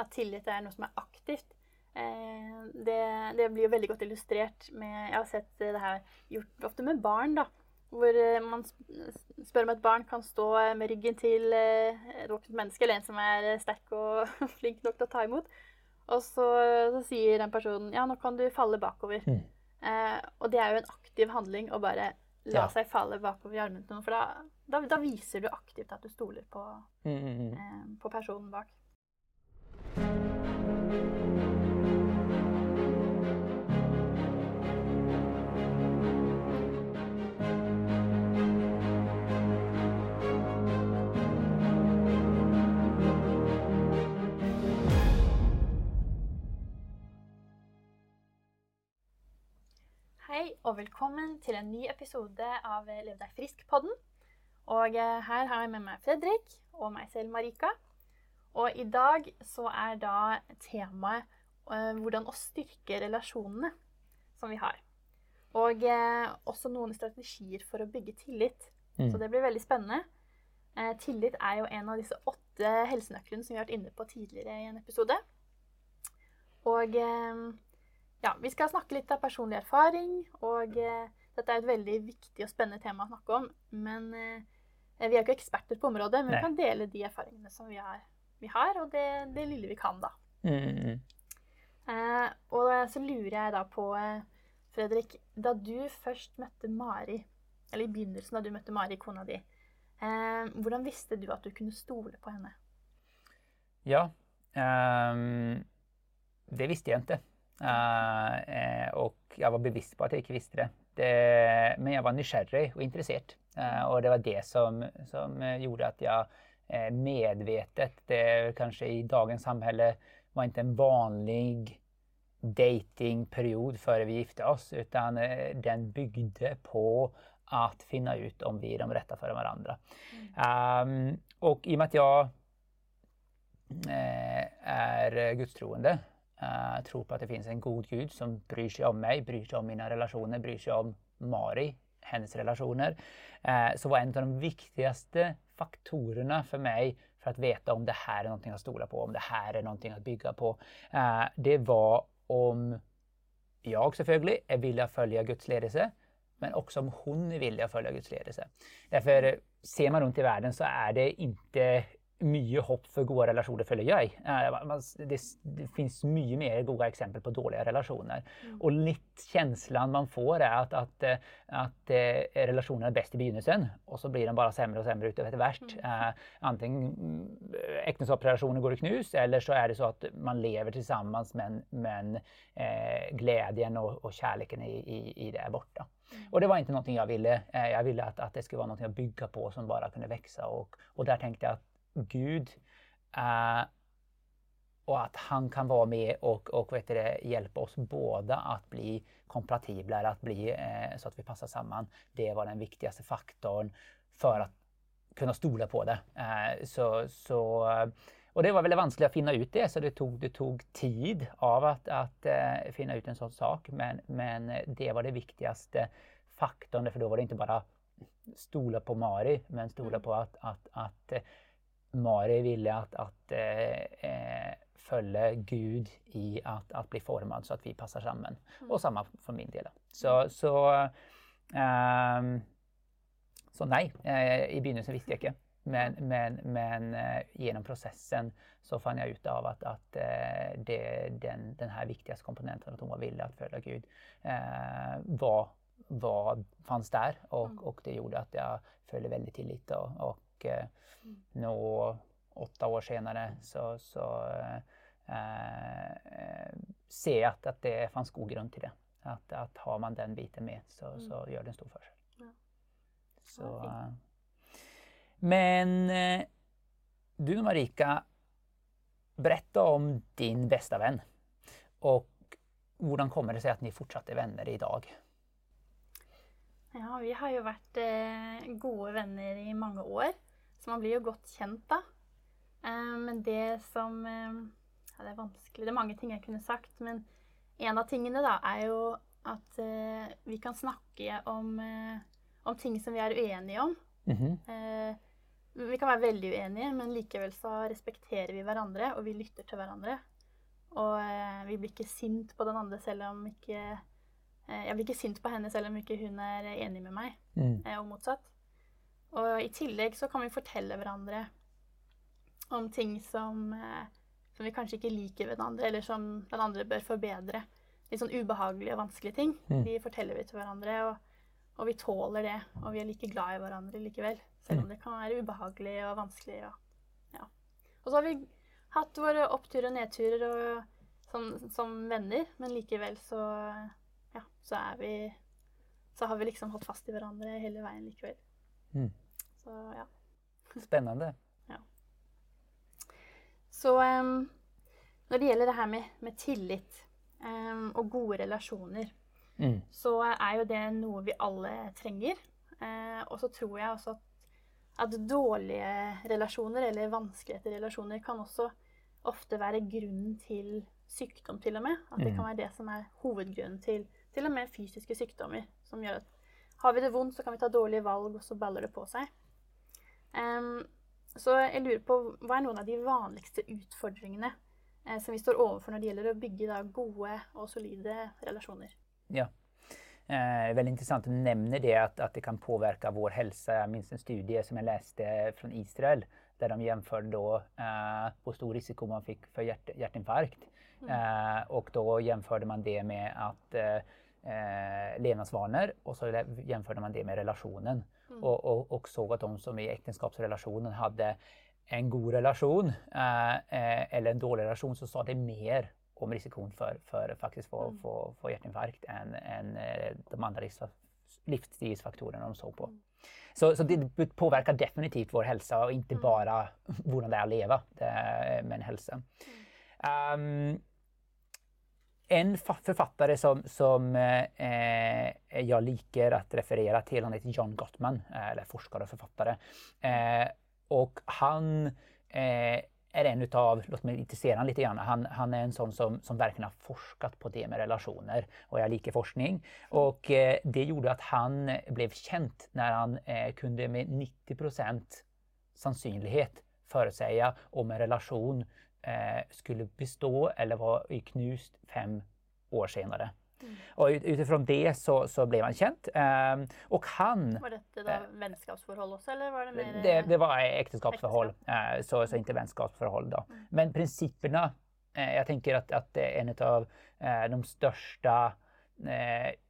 at tillit er noe som er aktivt. Eh, det, det, blir jo veldig godt illustrert med Jeg har sett det her gjort ofte med barn, da. Hvor eh, man spør om et barn kan stå med ryggen til eh, et voksent menneske, eller en som er sterk og flink nok til å ta imot. Og så, så sier den personen ja, nå kan du falle bakover. Mm. Eh, og det er jo en aktiv handling å bare la ja. seg falle bakover i armene til noen. For da, da, da, viser du aktivt at du stoler på, mm, mm, mm. eh, på personen bak. Hei og velkommen til en ny episode av Lev deg frisk-podden. Og eh, her har jeg med meg Fredrik og meg selv, Marika. Og i dag så er da temaet uh, hvordan å styrke relasjonene som vi har. Og uh, også noen strategier for å bygge tillit. Mm. Så det blir veldig spennende. Uh, tillit er jo en av disse åtte helsenøklene som vi har vært inne på tidligere i en episode. Og ja, vi skal snakke litt av personlig erfaring, og eh, dette er et veldig viktig og spennende tema å snakke om. Men eh, vi er jo ikke eksperter på området, men Nei. vi kan dele de erfaringene som vi har, vi har og det, det, lille vi kan, da. Mm. Eh, og så lurer jeg da på, eh, Fredrik, da du først møtte Mari, eller i begynnelsen da du møtte Mari, kona di, eh, hvordan visste du at du kunne stole på henne? Ja, um, det visste jeg ikke. Uh, och jag var bevisst på att jag inte visste det. det men jag var nysgjerrig och intresserad. Uh, och det var det som, som gjorde att jag uh, medvetet, det kanske i dagens samhälle var inte en vanlig datingperiod före vi gifte oss utan den byggde på att finna ut om vi är de rätta för varandra. Mm. Um, och i och med att jag är gudstroende Uh, tror på att det finns en god Gud som bryr sig om mig, bryr sig om mina relationer, bryr sig om Mari, hennes relationer. Eh, så var en av de viktigaste faktorerna för mig för att veta om det här är någonting att stola på, om det här är någonting att bygga på. Eh, det var om jag selvfølgelig är villig att följa Guds ledelse, men också om hon är villig att följa Guds ledelse. Därför ser man runt i världen så är det inte mye hopp for gode relasjoner, føler jeg. Det, det finnes mye mer gode eksempler på dårlige relasjoner. Mm. Og litt kjenslen man får, er at, at, at eh, relasjoner er best i begynnelsen, og så blir de bare sämre og sämre utover etter hvert. Mm. Eh, antingen äktenskapsrelationer går i knus, eller så er det så at man lever sammen, men, men eh, glädjen og, og kärleken i, i, i, det er borte. Mm. Och det var ikke noe jeg ville. Eh, jag ville at, at det skulle være noe å bygge på som bare kunne växa. Og, og der tenkte jeg at Gud eh, och att han kan vara med och, och vet det, hjälpa oss båda att bli kompatibla, att bli, eh, så att vi passar samman. Det var den viktigaste faktorn för att kunna stola på det. Eh, så, så, och det var väldigt vanskligt att finna ut det, så det tog, det tog tid av att, att eh, finna ut en sån sak. Men, men det var det viktigaste faktorn, för då var det inte bara stola på Mari, men stola mm. på att, att, att Mari ville att, att eh, eh, följa Gud i att, att bli formad så att vi passar samman. Mm. Och samma för min del. Så, så, um, så nej, eh, i begynnelsen visste jag inte. Men, men, men eh, genom processen så fann jag ut av att, att eh, det, den, den här viktigaste komponenten, att hon var villig att följa Gud, eh, var, var, fanns där och, mm. och det gjorde att jag följde väldigt tillit och, och och eh, nå åtta år senere så, så eh, eh, ser jeg at, at, det fanns god grunn til det. At, at har man den biten med, så, mm. så gjør det en stor forskjell. Ja. Så, eh, men eh, du Marika, berätta om din bästa vän. Och hvordan kommer det seg at ni fortsatt er venner i dag? Ja, vi har jo vært eh, gode venner i mange år. Så man blir jo godt kjent, da. Eh, men det som eh, Ja, det er vanskelig. Det er mange ting jeg kunne sagt. Men en av tingene da er jo at eh, vi kan snakke om, om ting som vi er uenige om. Mm -hmm. vi kan være veldig uenige, men likevel så respekterer vi hverandre, og vi lytter til hverandre. Og vi blir ikke sint på den andre selv om ikke Jeg blir ikke sint på henne selv om ikke hun er enig med meg, Mm. og motsatt. Og i tillegg så kan vi fortelle hverandre om ting som, eh, som vi kanskje ikke liker ved den andre, eller som den andre bør forbedre. Litt sånn ubehagelige og vanskelige ting. Mm. De forteller vi til hverandre, og, og vi tåler det. Og vi er like glad i hverandre likevel. Selv om det kan være ubehagelig og vanskelig. Og, ja. og så har vi hatt våre oppturer og nedturer og, som, som venner, men likevel så, ja, så er vi Så har vi liksom holdt fast i hverandre hele veien likevel. Mm. Så ja. Spännande. Så em, når det gjelder det her med, med tillit em, og gode relasjoner, Mm. så er jo det noe vi alle trenger. Eh, og så tror jeg også at, at dårlige relasjoner eller vanskeligheter i relasjoner kan også ofte være grunnen til sykdom, til og med. At det Mm. kan være det som er hovedgrunnen til til og med fysiske sykdommer. Som gjør at har vi det vondt, så kan vi ta dårlige valg, og så baller det på seg. Em, så jeg lurer på, hva er noen av de vanligste utfordringene eh, som vi står overfor når det gjelder å bygge da, gode og solide relasjoner? Ja. Eh, väldigt intressant att du nämner det att, att det kan påverka vår hälsa. Jag minns en studie som jag läste från Israel där de jämförde då eh, hur stor risiko man fick för hjärt, hjärtinfarkt. Eh, och då jämförde man det med att eh, eh, levnadsvanor och så jämförde man det med relationen. Och, och, och såg att de som i äktenskapsrelationen hade en god relation eh, eh, eller en dålig relation så sa det mer om risikon för, för faktiskt få, Mm. få, få hjärtinfarkt än, än eh, de andra livs- livsstilsfaktorerna de såg på. Så, så det påverkar definitivt vår hälsa och inte Mm. bara hur det är att leva det, men hälsa. Um, en författare som, som eh, eh, jag liker att referera till, han heter John Gottman, eh, eller forskare och författare. Eh, och han eh, är en utav, låt mig intressera honom lite grann, han, han är en sån som, som verkligen har forskat på det med relationer och jag liker forskning. Och eh, det gjorde att han blev känt när han eh, kunde med 90% sannsynlighet förutsäga om en relation eh, skulle bestå eller vara i knust fem år senare. Mm. Och ut- utifrån det så, så blev han känd. Ehm, och han, Var dette da vennskapsforhold også, eller var det mer det, det var äktenskapsförhåll, eh, så, så inte vänskapsförhåll då. Mm. Men principerna, eh, jag tänker att, att det en av eh, de största eh,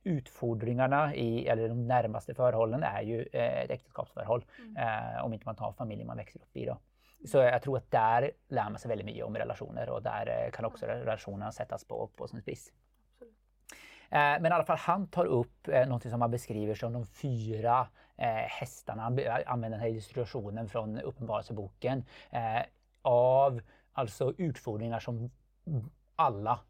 utfordringarna i, eller de närmaste förhållen är ju eh, ett äktenskapsförhåll. Mm. Eh, om inte man tar familjen man växer upp i då. Så jag tror att där lär man sig väldigt mycket om relationer och där eh, kan också relationerna sättas på, på sin. Eh, Men i alla fall han tar upp eh, något som han beskriver som de fyra eh, hästarna. Han använder den här illustrationen från Uppenbarelseboken eh, av alltså utfordringar som alla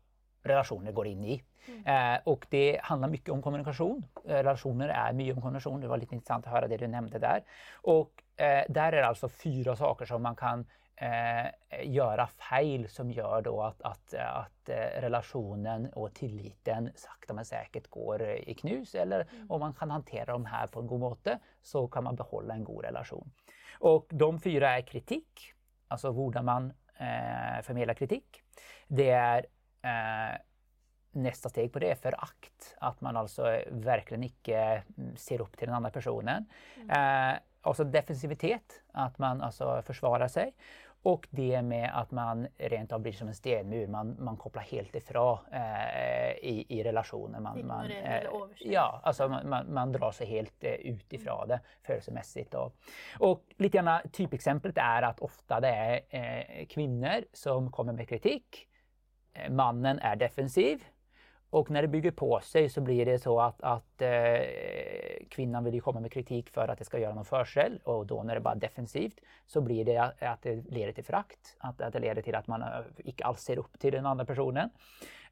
relationer går in i. Eh, och det handlar mycket om kommunikation. Eh, relationer är mycket om kommunikation. Det var lite intressant att höra det du nämnde där. Och eh, där är det alltså fyra saker som man kan eh, göra fel som gör då att, att, att eh, relationen och tilliten sakta men säkert går eh, i knus. Eller om man kan hantera de här på en god måte så kan man behålla en god relation. Och de fyra är kritik, alltså hur man eh, förmedlar kritik. Det är eh, nästa steg på det är förakt. Att man alltså verkligen inte mm, ser upp till den andra personen. Eh, och så defensivitet, att man alltså försvarar sig. Och det med att man rent av blir som en stenmur, man, man kopplar helt ifrån eh, i, i relationen. Man, man, överser. ja, alltså man, man, man drar sig helt eh, ut ifrån det födelsemässigt. Och, och lite grann typexemplet är att ofta det är eh, kvinnor som kommer med kritik. Mannen är defensiv. Och när det bygger på sig så blir det så att, att eh, kvinnan vill ju komma med kritik för att det ska göra någon förskäll och då när det bara är defensivt så blir det att, det leder till förakt. Att, att det leder till att man inte icke alls ser upp till den andra personen.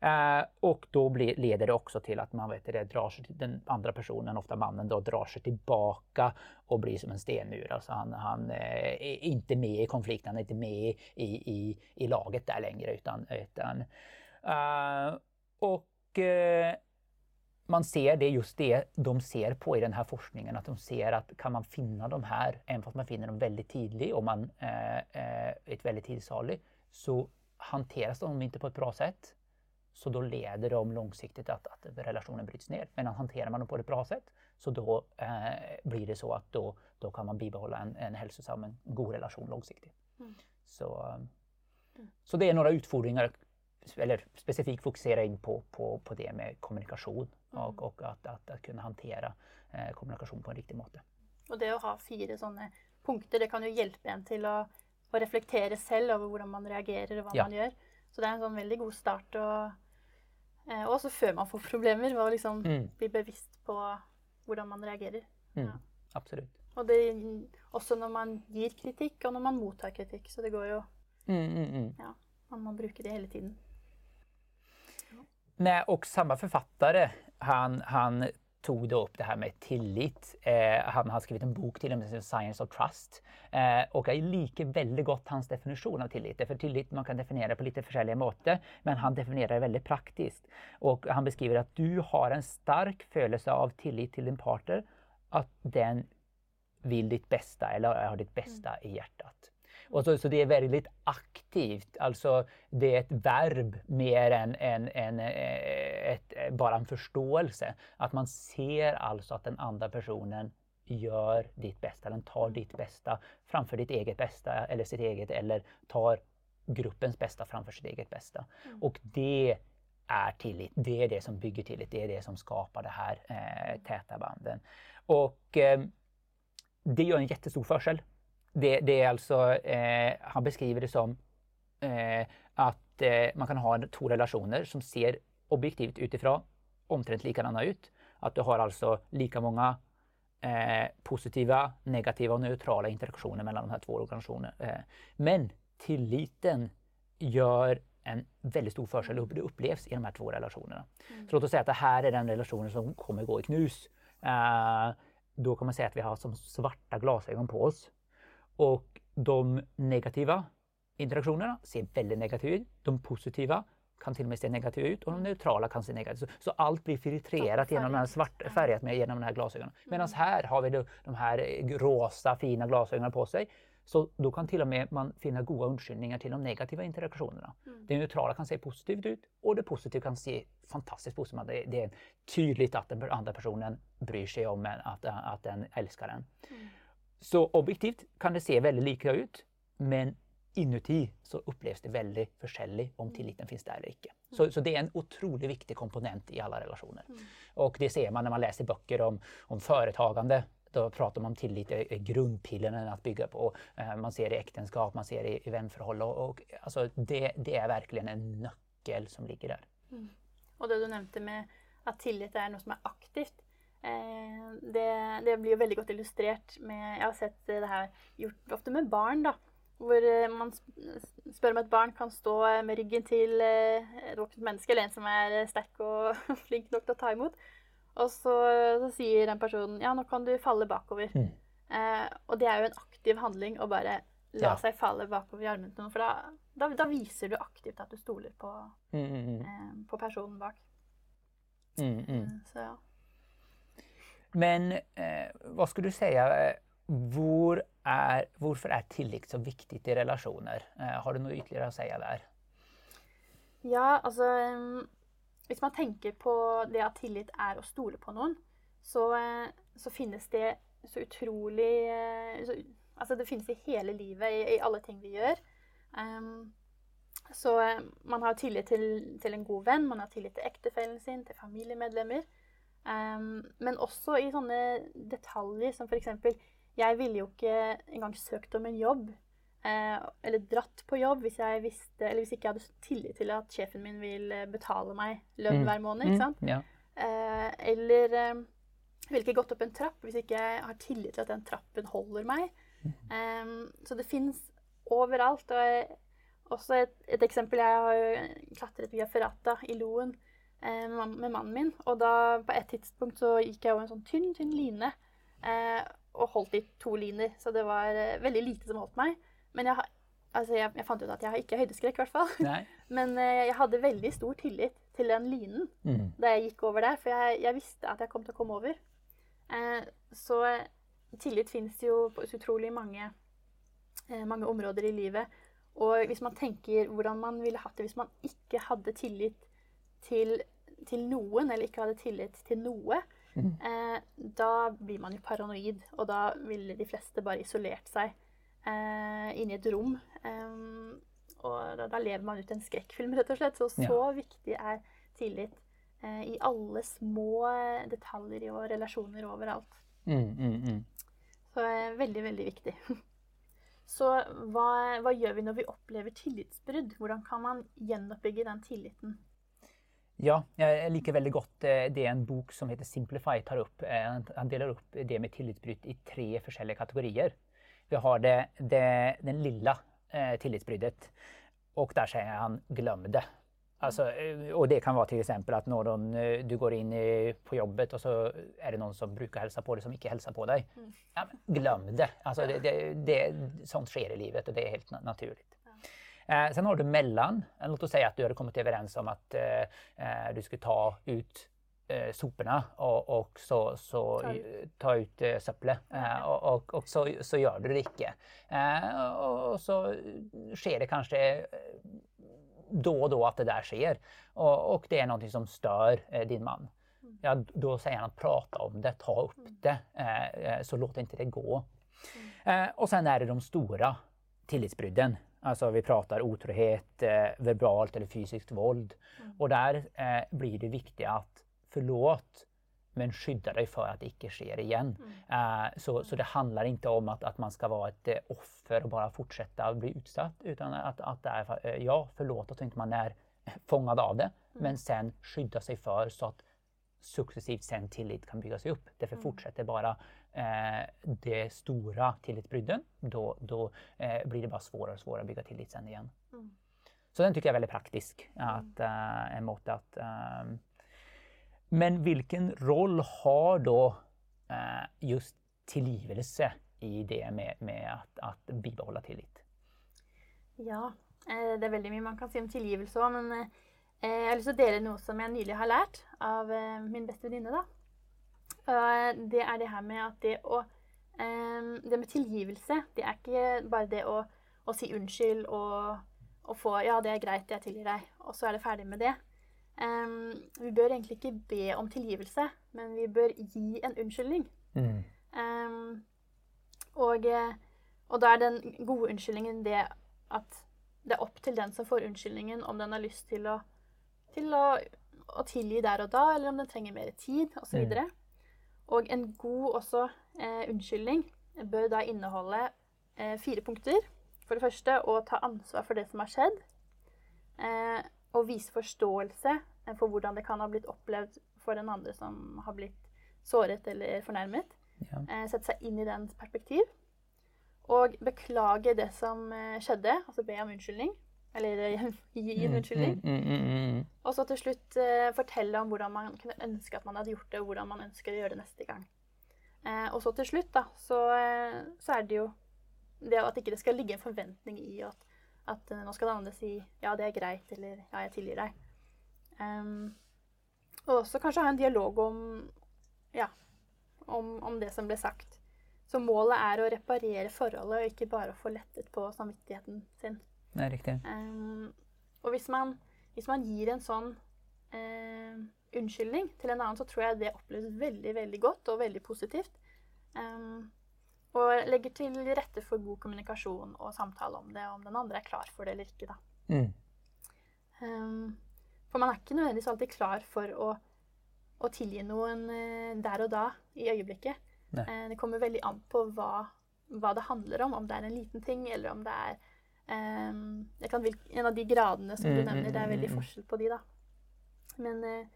Eh, och då blir, leder det också till att man vet det, drar sig till den andra personen, ofta mannen, då drar sig tillbaka och blir som en stenmur. Alltså han, han eh, är inte med i konflikten, han är inte med i, i, i laget där längre utan, utan eh, och eh, man ser det just det de ser på i den här forskningen, att de ser att kan man finna de här, även fast man finner dem väldigt tidigt och man eh, eh, ett väldigt tidigt stadie, så hanteras de inte på ett bra sätt. Så då leder de långsiktigt att, att relationen bryts ner. Men hanterar man dem på ett bra sätt så då eh, blir det så att då, då kan man bibehålla en, en hälsosam, en god relation långsiktigt. Mm. Så, mm. så det är några utfordringar, eller specifikt fokusera in på, på, på det med kommunikation mm. och, och att, att, att, kunna hantera eh, kommunikation på en riktig måte. Och det att ha fyra sådana punkter, det kan ju hjälpa en till att, att reflektera själv över hur man reagerar och vad ja. man gör. Så det är en sån väldigt god start. Och, eh, också för man får problem, att liksom mm. bli bevisst på hur man reagerar. Mm. Ja. Absolut. Och det är också när man ger kritik och när man mottar kritik. Så det går ju... Mm, mm, mm. ja, man brukar det hela tiden. Nej, och samma författare, han, han tog då upp det här med tillit. Eh, han har skrivit en bok till och med, Science of Trust. Eh, och jag liker väldigt gott hans definition av tillit. För tillit man kan definiera på lite olika måter, men han definierar det väldigt praktiskt. Och han beskriver att du har en stark känsla av tillit till din partner, att den vill ditt bästa eller har ditt bästa i hjärtat. Och så, så det är väldigt aktivt, alltså det är ett verb mer än, än, än eh, ett, bara en förståelse. Att man ser alltså att den andra personen gör ditt bästa, den tar ditt bästa framför ditt eget bästa eller sitt eget eller tar gruppens bästa framför sitt eget bästa. Mm. Och det är tillit, det är det som bygger tillit, det är det som skapar de här eh, täta banden. Och eh, det gör en jättestor försel det, det är alltså, eh, han beskriver det som eh, att eh, man kan ha två relationer som ser objektivt utifrån omtrent likadana ut. Att du har alltså lika många eh, positiva, negativa och neutrala interaktioner mellan de här två organisationerna. Eh, men tilliten gör en väldigt stor försel och det upplevs i de här två relationerna. Mm. Så låt oss säga att det här är den relationen som kommer gå i knus. Uh, då kan man säga att vi har som svarta glasögon på oss. Och de negativa interaktionerna ser väldigt negativa ut. De positiva kan till och med se negativa ut och de neutrala kan se negativa ut. Så, allt blir filtrerat genom den här svart, färgat med genom de här glasögonen. Medan mm. här har vi de, de här rosa fina glasögonen på sig. Så då kan till och med man finna goda undskyldningar till de negativa interaktionerna. Mm. Det neutrala kan se positivt ut och det positiva kan se fantastiskt positivt ut. Det, är tydligt att den andra personen bryr sig om en, att, att den älskar en. Mm. Så objektivt kan det se väldigt lika ut, men inuti så upplevs det väldigt försäljligt om tilliten finns där eller icke. Så, mm. så det är en otroligt viktig komponent i alla relationer. Mm. Och det ser man när man läser böcker om, om företagande. Då pratar man om tillit är grundpillen att bygga på. Eh, man ser det i äktenskap, man ser det i vänförhållande. Och, och, alltså det, det, är verkligen en nyckel som ligger där. Mm. Och det du nämnde med att tillit är något som är aktivt. Eh, det, det, blir jo veldig godt illustrert med Jeg har sett det her gjort ofte med barn, da. Hvor eh, man spør om et barn kan stå med ryggen til eh, et voksent menneske, eller en som er sterk og flink nok til å ta imot. Og så, så sier den personen ja, nå kan du falle bakover. Mm. Eh, og det er jo en aktiv handling å bare la ja. seg falle bakover i armene til noen. For da, da, da, viser du aktivt at du stoler på, mm, mm, mm. eh, på personen bak. Mm, mm. Så ja. Men eh, vad skulle du säga, eh, var är, varför är tillit så viktigt i relationer? Eh, har du något ytterligare att säga där? Ja, alltså eh, om man tänker på det att tillit är att stole på någon så, eh, så finns det så otroligt, så, alltså det finns i hela livet, i, i alla ting vi gör. Um, så man har tillit till, till en god vän, man har tillit till äktenskapet sin, till familjemedlemmar. Um, men også i sånne detaljer som f.eks. Jeg ville jo ikke engang søkt om en jobb. Uh, eller dratt på jobb hvis jeg visste, eller hvis ikke jeg hadde tillit til at sjefen min vil eh, betale meg lønn mm. hver måned. ikke mm, sant? Mm, ja. uh, eller uh, ville ikke gått opp en trapp hvis ikke jeg har tillit til at den trappen holder meg. Um, så det fins overalt. Og jeg, også et, et, eksempel Jeg har jo klatret via Ferrata i Loen. Eh, med mannen min. Og da på et tidspunkt så gikk jeg over en sånn tynn, tynn line. Eh, og holdt i to liner, så det var eh, veldig lite som holdt meg. Men jeg, altså jeg, jeg fant ut at jeg har ikke høydeskrekk, i hvert fall. Men jeg hadde veldig stor tillit til den linen Mm. da jeg gikk over der, for jeg, jeg visste at jeg kom til å komme over. Eh, så eh, tillit fins jo på utrolig mange, eh, mange områder i livet. Og hvis man tenker hvordan man ville hatt det hvis man ikke hadde tillit til, til noen, eller ikke hadde tillit til noe, Mm. eh, da blir man jo paranoid, og da ville de fleste bare isolert seg eh, inne i et rom. Eh, og da, da lever man ut en skrekkfilm, rett og slett. Så så viktig er tillit eh, i alle små detaljer og relasjoner overalt. Mm, mm, mm. Så veldig, veldig viktig. Så hva, hva gjør vi når vi opplever tillitsbrudd? Hvordan kan man gjenoppbygge den tilliten? Ja, jeg liker veldig godt eh, det en bok som heter Simplify tar opp. Eh, Han deler opp det med tillitsbrudd i tre forskjellige kategorier. Vi har det, det, den lilla eh, tillitsbruddet, og der sier han 'glem det'. Alltså, och det kan vara till exempel att någon, du går in på jobbet och så är det någon som brukar hälsa på dig som inte hälsar på dig. Mm. Ja, glöm det. Alltså, det, det, det. Sånt sker i livet och det är helt na- naturligt. Eh, sen har du mellan. Eh, Låt oss säga att du hade kommit överens om att eh, eh, du skulle ta ut eh, soporna och, och så, så Ta ta, ta ut eh, söpplet. Eh, och, och, och så, så gör du det icke. Eh, och, så sker det kanske eh, då och då att det där sker. Och, det är någonting som stör din man. Ja, då säger han att prata om det, ta upp det, eh, eh, så låt inte det gå. Eh, och sen är det de stora tillitsbrudden. Alltså vi pratar otrohet, eh, verbalt eller fysiskt våld. Och där eh, blir det viktigt att förlåt, men skydda dig för att det icke sker igen. Eh, så, så det handlar inte om att, att man ska vara ett eh, offer och bara fortsätta bli utsatt. Utan att, att det är, eh, ja, förlåt att inte man är fångad av det. Men sen skydda sig för så att successivt sen tillit kan byggas upp. Därför fortsätter bara det stora tillitsbrydden, då, då eh, blir det bara svårare och svårare att bygga tillit sen igen. Mm. Så den tycker jag är väldigt praktisk, att, eh, en mått att... ehm, men vilken roll har då eh, just tillgivelse i det med, med att, att bibehålla tillit? Ja, eh, det er veldig mye man kan si om tilgivelse òg, men eh, jeg har til å dele noe som jeg nylig har lært av eh, min beste venninne. Eh, det er det her med at det å eh, Det med tilgivelse, det er ikke bare det å, å si unnskyld og, og få 'Ja, det er greit, jeg tilgir deg', og så er det ferdig med det. Eh, vi bør egentlig ikke be om tilgivelse, men vi bør gi en unnskyldning. Ehm, og, eh, og da er den gode unnskyldningen det at det er opp til den som får unnskyldningen, om den har lyst til å, til å, å tilgi der og da, eller om den trenger mer tid, osv. Mm. Og, en god også eh, unnskyldning bør da inneholde eh, fire punkter. For det første å ta ansvar for det som har skjedd. Eh, og vise forståelse for hvordan det kan ha blitt opplevd for den andre som har blitt såret eller fornærmet Ja. eh, sette seg inn i dens perspektiv. Og beklage det som eh, skjedde, altså be om unnskyldning. Eller gi en unnskyldning. Mm, mm, mm, mm. Og så til slutt eh, fortelle om hvordan man kunne ønske at man hadde gjort det, og hvordan man ønsker å gjøre det neste gang. Eh, og så til slutt, da, så, eh, så er det jo det at ikke det skal ligge en forventning i at, at eh, nå skal den andre si ja, det er greit, eller ja, jeg tilgir deg. Em, og også kanskje ha en dialog om ja, om, om det som ble sagt. Så målet er å reparere forholdet, og ikke bare å få lettet på samvittigheten sin. Nej, riktigt. Ehm, og hvis man, hvis man gir en sånn eh, unnskyldning til en annen, så tror jeg det oppleves veldig veldig godt og veldig positivt. Ehm, og legger til rette for god kommunikasjon og samtale om det, om den andre er klar for det eller ikke. da. Mm. Ehm, for man er ikke nødvendigvis alltid klar for å, å tilgi noen eh, der og da, i øyeblikket. Nei. Eh, det kommer veldig an på hva, hva det handler om, om det er en liten ting, eller om det er ehm, vil- En av de gradene som du Mm, nevner, det er mm, veldig mm. forskjell på de, da. Men, eh,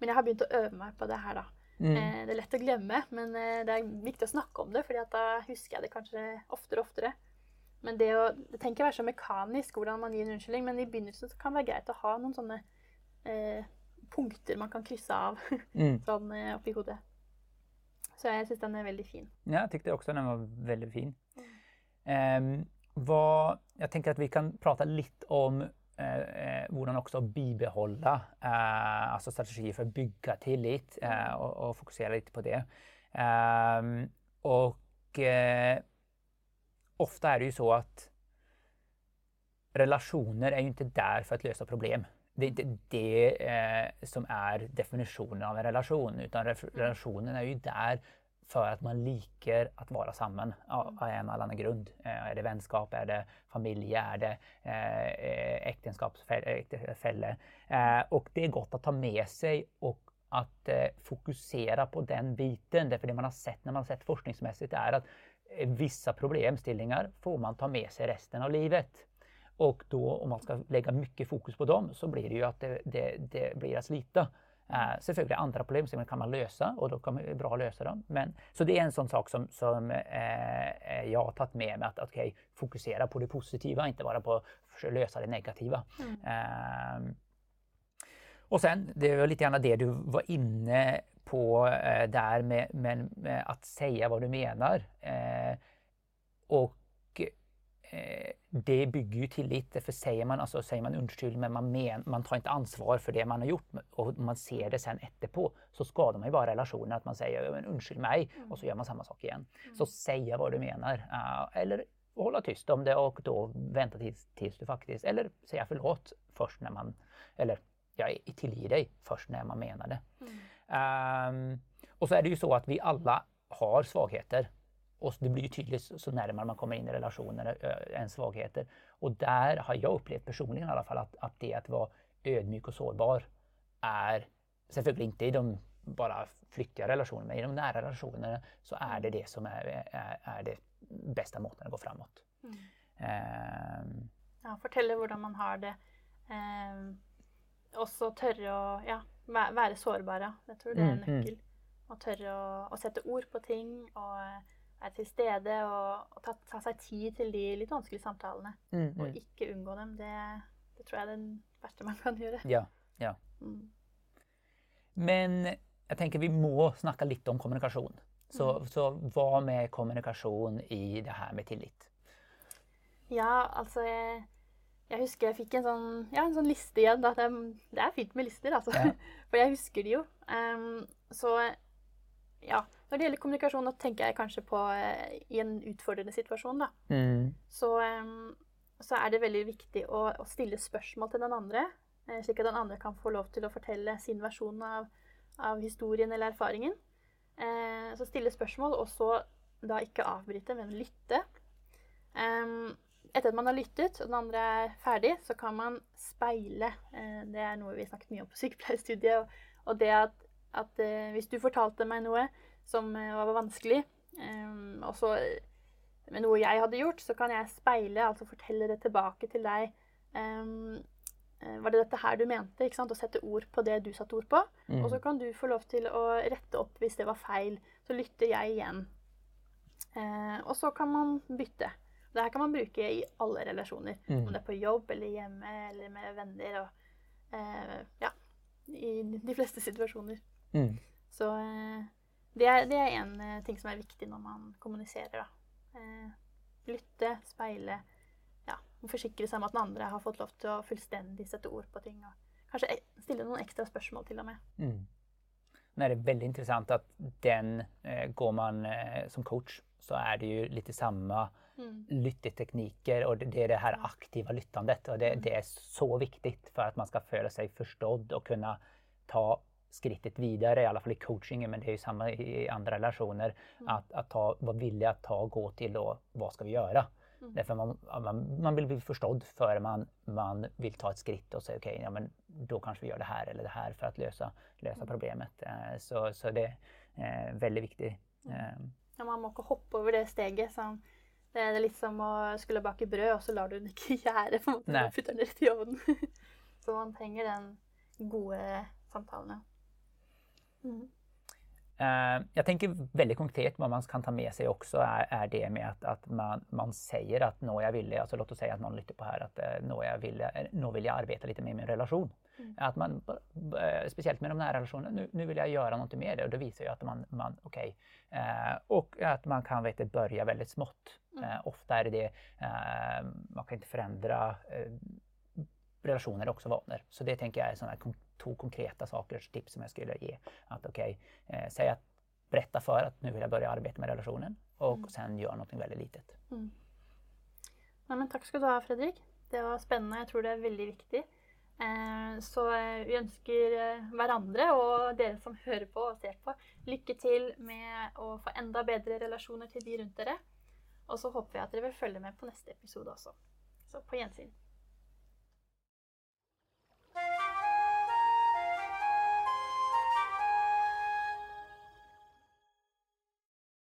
men jeg har begynt å øve meg på det her, da. Mm. Eh, det er lett å glemme, men eh, det er viktig å snakke om det, at da husker jeg det kanskje oftere og oftere. Men det, å, det tenker jeg være så mekanisk hvordan man gir en unnskyldning, men i begynnelsen så kan det være greit å ha noen sånne eh, punkter man kan krysse av Mm. sånn eh, oppi hodet. Så jeg syns den er veldig fin. Ja, jag tyckte också den var väldigt fin. Mm. Ehm, vad, jag tänker att vi kan prata lite om eh, hvordan også bibehålla eh, alltså strategier för att bygga tillit eh, och, och, fokusera lite på det. Ehm, och eh, ofta är det ju så att relationer är ju inte där för att lösa problem. Det är inte det eh, som är definitionen av en relation utan relationen är ju där för att man liker att vara samman av en eller annan grund. Eh, är det vänskap, är det familj, är det eh, äktenskapsfälle? Eh, och det är gott att ta med sig och att fokusera på den biten. Därför det man har sett när man har sett forskningsmässigt är att vissa problemställningar får man ta med sig resten av livet. Och då om man ska lägga mycket fokus på dem så blir det ju att det, det, det blir att slita. Uh, selvfølgelig andra problem som kan man lösa och då kan man bra lösa dem. Men, så det är en sån sak som, som uh, jag har tagit med mig att okay, fokusera på det positiva, inte bara på att lösa det negativa. Mm. Uh, och sen, det var lite grann det du var inne på där med, med, med, att säga vad du menar. och Eh, det bygger ju tillit. För säger man, alltså, säger man undskyld men man, men, man tar inte ansvar för det man har gjort och man ser det sen efterpå så skadar man ju bara relationen att man säger men undskyld mig mm. och så gör man samma sak igen. Mm. Så säga vad du menar. Uh, eller hålla tyst om det och då vänta tills, tills du faktiskt, eller säga förlåt först när man, eller jag tillger dig först när man menar det. Mm. Um, och så är det ju så att vi alla har svagheter. Och det blir ju tydligt så närmare man kommer in i relationer, än svagheter. Och där har jag upplevt personligen i alla fall att, att det att vara ödmjuk och sårbar är, selvfølgelig inte i de bara flyktiga relationerna, men i de nära relationerna så är det det som är, är, är det bästa måten att gå framåt. Mm. Um, ja, fortelle hvordan man har det. Um, også tørre å ja, være sårbare. Jeg tror det er en mm, nøkkel. Mm. Å tørre å, å sette ord på ting. og er til stede og, og ta, ta, seg tid til de litt vanskelige samtalene. Mm, mm. Og ikke unngå dem. Det, det, tror jeg er det verste man kan gjøre. Ja, ja. Mm. Men jeg tenker vi må snakke litt om kommunikasjon. Så, mm. så hva med kommunikasjon i det her med tillit? Ja, altså jeg, jeg husker jeg fikk en sånn, ja, en sånn liste igjen. Det er, det, er, fint med lister, altså. Ja. For jeg husker de jo. Um, så ja, når det gjelder kommunikasjon, da tenker jeg kanskje på eh, i en utfordrende situasjon, da. Mm. Så, um, så, er det veldig viktig å, å, stille spørsmål til den andre, eh, slik at den andre kan få lov til å fortelle sin versjon av, av historien eller erfaringen. Eh, så stille spørsmål, og så da ikke avbryte, men lytte. Um, etter at man har lyttet, og den andre er ferdig, så kan man speile. Eh, det er noe vi snakket mye om på sykepleierstudiet. Og, og det at at eh, hvis du fortalte meg noe som eh, var vanskelig, eh, og så med noe jeg hadde gjort, så kan jeg speile, altså fortelle det tilbake til deg. Um, var det dette her du mente? ikke sant? Å sette ord på det du satte ord på. Mm. Og så kan du få lov til å rette opp hvis det var feil. Så lytter jeg igjen. Uh, og så kan man bytte. Det her kan man bruke i alle relasjoner. Mm. Om det er på jobb eller hjemme eller med venner. Og, uh, ja, I de fleste situasjoner. Mm. Så eh, det er, det er en eh, ting som er viktig når man kommuniserer. Da. Eh, lytte, speile, ja, forsikre seg om at den andre har fått lov til å fullstendig sette ord på ting. Og kanskje stille noen ekstra spørsmål til og med. Mm. Det är väldigt intressant att den, eh, går man eh, som coach så är det ju lite samma mm. lyttetekniker och det, det är det här aktiva lyttandet och det, mm. det, är så viktigt för att man ska föra sig förstådd och kunna ta skrittet vidare, i alla fall i coachingen, men det är ju samma i andra relationer. Mm. Att, att ta, vara villig att ta och gå till då, vad ska vi göra? Mm. Därför man, man, man, vill bli förstådd före man, man vill ta ett skritt och säga okej, okay, ja, men då kanske vi gör det här eller det här för att lösa, lösa mm. problemet. Eh, så, så det är eh, väldigt viktigt. Mm. Eh. Ja, man må inte hoppa över det steget. Som, det är lite som att skulle baka bröd och så lar du den inte måte, och putter den rett i ovnen. så man trenger den gode samtalen. Mm. Uh, jag tänker väldigt konkret vad man kan ta med sig också är, är det med att, att man, man säger att nå jag vill, alltså låt oss säga att någon lyssnar på här att uh, nå jag vill, uh, nå vill jag arbeta lite med min relation. Mm. Att man, uh, speciellt med de nära relationerna, nu, nu vill jag göra något med det och det visar ju att man, man okej, okay. och att man kan vet, börja väldigt smått. Mm. ofta är det det, man kan inte förändra relationer är också vanor. Så det tänker jag är sådana två konkreta saker, tips som jag skulle ge. Att okej, okay, eh, säg att berätta för att nu vill jag börja arbeta med relationen och mm. sen gör något väldigt litet. Mm. Ja, men tack ska du ha Fredrik. Det var spännande. Jag tror det är väldigt viktigt. Eh, så eh, vi önskar eh, varandra och er som hör på och ser på lycka till med att få ända bättre relationer till de runt er. Och så hoppas jag att ni vill följa med på nästa episod också. Så på gensyn.